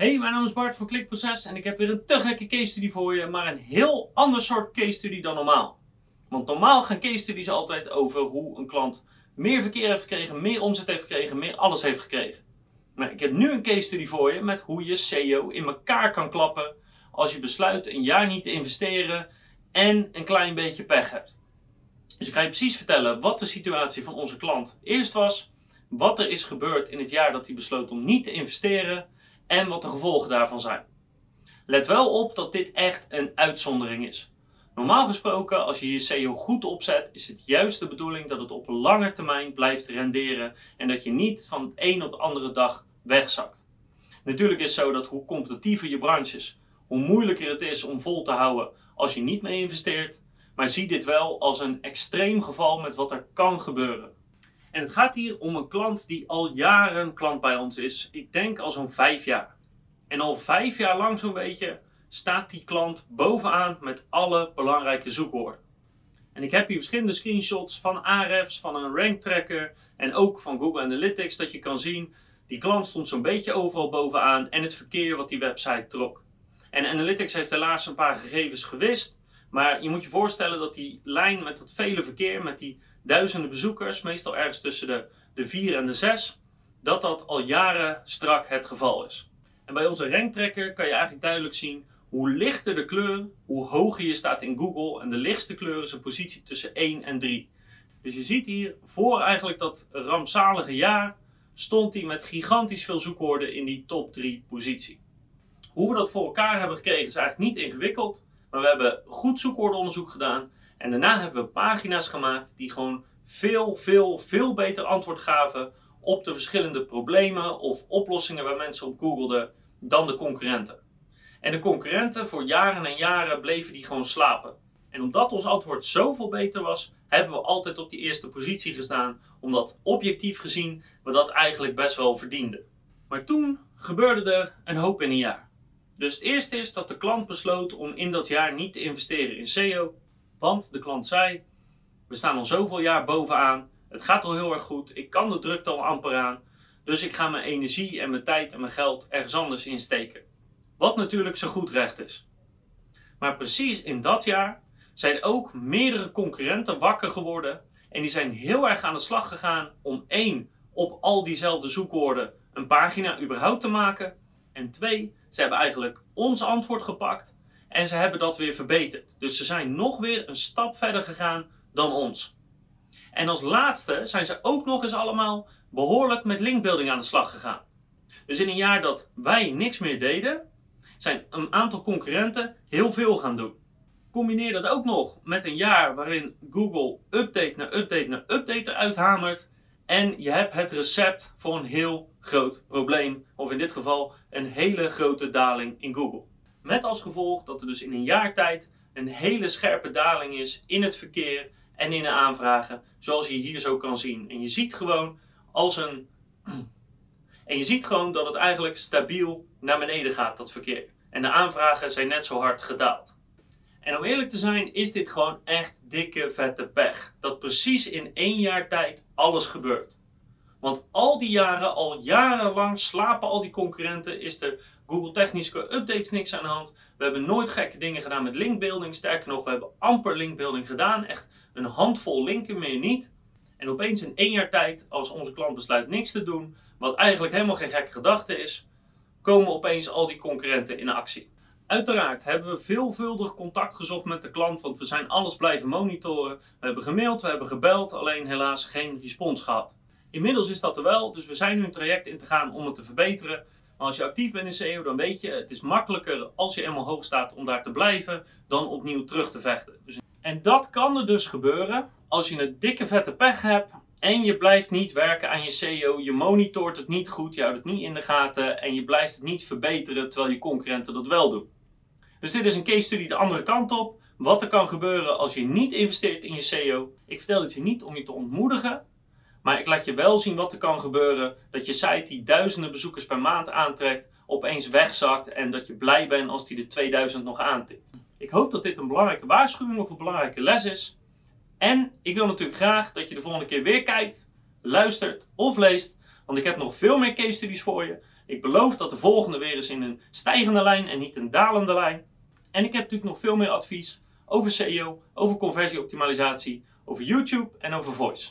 Hey, mijn naam is Bart van Klikproces en ik heb weer een te gekke case study voor je, maar een heel ander soort case study dan normaal. Want normaal gaan case studies altijd over hoe een klant meer verkeer heeft gekregen, meer omzet heeft gekregen, meer alles heeft gekregen. Maar ik heb nu een case study voor je met hoe je SEO in elkaar kan klappen als je besluit een jaar niet te investeren en een klein beetje pech hebt. Dus ik ga je precies vertellen wat de situatie van onze klant eerst was, wat er is gebeurd in het jaar dat hij besloot om niet te investeren en wat de gevolgen daarvan zijn. Let wel op dat dit echt een uitzondering is. Normaal gesproken, als je je SEO goed opzet, is het juist de bedoeling dat het op lange termijn blijft renderen en dat je niet van het een op de andere dag wegzakt. Natuurlijk is het zo dat hoe competitiever je branche is, hoe moeilijker het is om vol te houden als je niet mee investeert. Maar zie dit wel als een extreem geval met wat er kan gebeuren. En het gaat hier om een klant die al jaren klant bij ons is. Ik denk al zo'n vijf jaar. En al vijf jaar lang zo'n beetje staat die klant bovenaan met alle belangrijke zoekwoorden. En ik heb hier verschillende screenshots van Ahrefs, van een rank tracker en ook van Google Analytics dat je kan zien. Die klant stond zo'n beetje overal bovenaan en het verkeer wat die website trok. En Analytics heeft helaas een paar gegevens gewist. Maar je moet je voorstellen dat die lijn met dat vele verkeer, met die duizenden bezoekers, meestal ergens tussen de, de 4 en de 6, dat dat al jaren strak het geval is. En bij onze ranktrekker kan je eigenlijk duidelijk zien hoe lichter de kleur, hoe hoger je staat in Google. En de lichtste kleur is een positie tussen 1 en 3. Dus je ziet hier, voor eigenlijk dat rampzalige jaar, stond hij met gigantisch veel zoekwoorden in die top 3 positie. Hoe we dat voor elkaar hebben gekregen is eigenlijk niet ingewikkeld. Maar we hebben goed zoekwoordenonderzoek gedaan. En daarna hebben we pagina's gemaakt die gewoon veel, veel, veel beter antwoord gaven op de verschillende problemen of oplossingen waar mensen op googelden dan de concurrenten. En de concurrenten voor jaren en jaren bleven die gewoon slapen. En omdat ons antwoord zoveel beter was, hebben we altijd op die eerste positie gestaan, omdat objectief gezien we dat eigenlijk best wel verdienden. Maar toen gebeurde er een hoop in een jaar. Dus het eerste is dat de klant besloot om in dat jaar niet te investeren in SEO. Want de klant zei: We staan al zoveel jaar bovenaan. Het gaat al heel erg goed. Ik kan de drukte al amper aan. Dus ik ga mijn energie en mijn tijd en mijn geld ergens anders insteken. Wat natuurlijk zo goed recht is. Maar precies in dat jaar zijn ook meerdere concurrenten wakker geworden. En die zijn heel erg aan de slag gegaan om één, op al diezelfde zoekwoorden een pagina überhaupt te maken. En twee, ze hebben eigenlijk ons antwoord gepakt en ze hebben dat weer verbeterd. Dus ze zijn nog weer een stap verder gegaan dan ons. En als laatste zijn ze ook nog eens allemaal behoorlijk met linkbuilding aan de slag gegaan. Dus in een jaar dat wij niks meer deden, zijn een aantal concurrenten heel veel gaan doen. Combineer dat ook nog met een jaar waarin Google update na update na update eruit hamert. En je hebt het recept voor een heel groot probleem. Of in dit geval een hele grote daling in Google. Met als gevolg dat er dus in een jaar tijd een hele scherpe daling is in het verkeer en in de aanvragen. Zoals je hier zo kan zien. En je ziet gewoon als een. En je ziet gewoon dat het eigenlijk stabiel naar beneden gaat, dat verkeer. En de aanvragen zijn net zo hard gedaald. En om eerlijk te zijn, is dit gewoon echt dikke vette pech. Dat precies in één jaar tijd alles gebeurt. Want al die jaren, al jarenlang slapen al die concurrenten, is er Google technische updates niks aan de hand. We hebben nooit gekke dingen gedaan met linkbuilding. Sterker nog, we hebben amper linkbuilding gedaan. Echt een handvol linken, meer niet. En opeens in één jaar tijd, als onze klant besluit niks te doen, wat eigenlijk helemaal geen gekke gedachte is, komen opeens al die concurrenten in actie. Uiteraard hebben we veelvuldig contact gezocht met de klant, want we zijn alles blijven monitoren. We hebben gemaild, we hebben gebeld, alleen helaas geen respons gehad. Inmiddels is dat er wel, dus we zijn nu een traject in te gaan om het te verbeteren. Maar als je actief bent in SEO, dan weet je, het is makkelijker als je eenmaal hoog staat om daar te blijven, dan opnieuw terug te vechten. Dus, en dat kan er dus gebeuren als je een dikke vette pech hebt en je blijft niet werken aan je SEO, je monitort het niet goed, je houdt het niet in de gaten en je blijft het niet verbeteren terwijl je concurrenten dat wel doen. Dus dit is een case study de andere kant op. Wat er kan gebeuren als je niet investeert in je SEO. Ik vertel het je niet om je te ontmoedigen. Maar ik laat je wel zien wat er kan gebeuren. Dat je site die duizenden bezoekers per maand aantrekt, opeens wegzakt. En dat je blij bent als die de 2000 nog aantikt. Ik hoop dat dit een belangrijke waarschuwing of een belangrijke les is. En ik wil natuurlijk graag dat je de volgende keer weer kijkt, luistert of leest. Want ik heb nog veel meer case studies voor je. Ik beloof dat de volgende weer is in een stijgende lijn en niet een dalende lijn. En ik heb natuurlijk nog veel meer advies over SEO, over conversieoptimalisatie, over YouTube en over voice.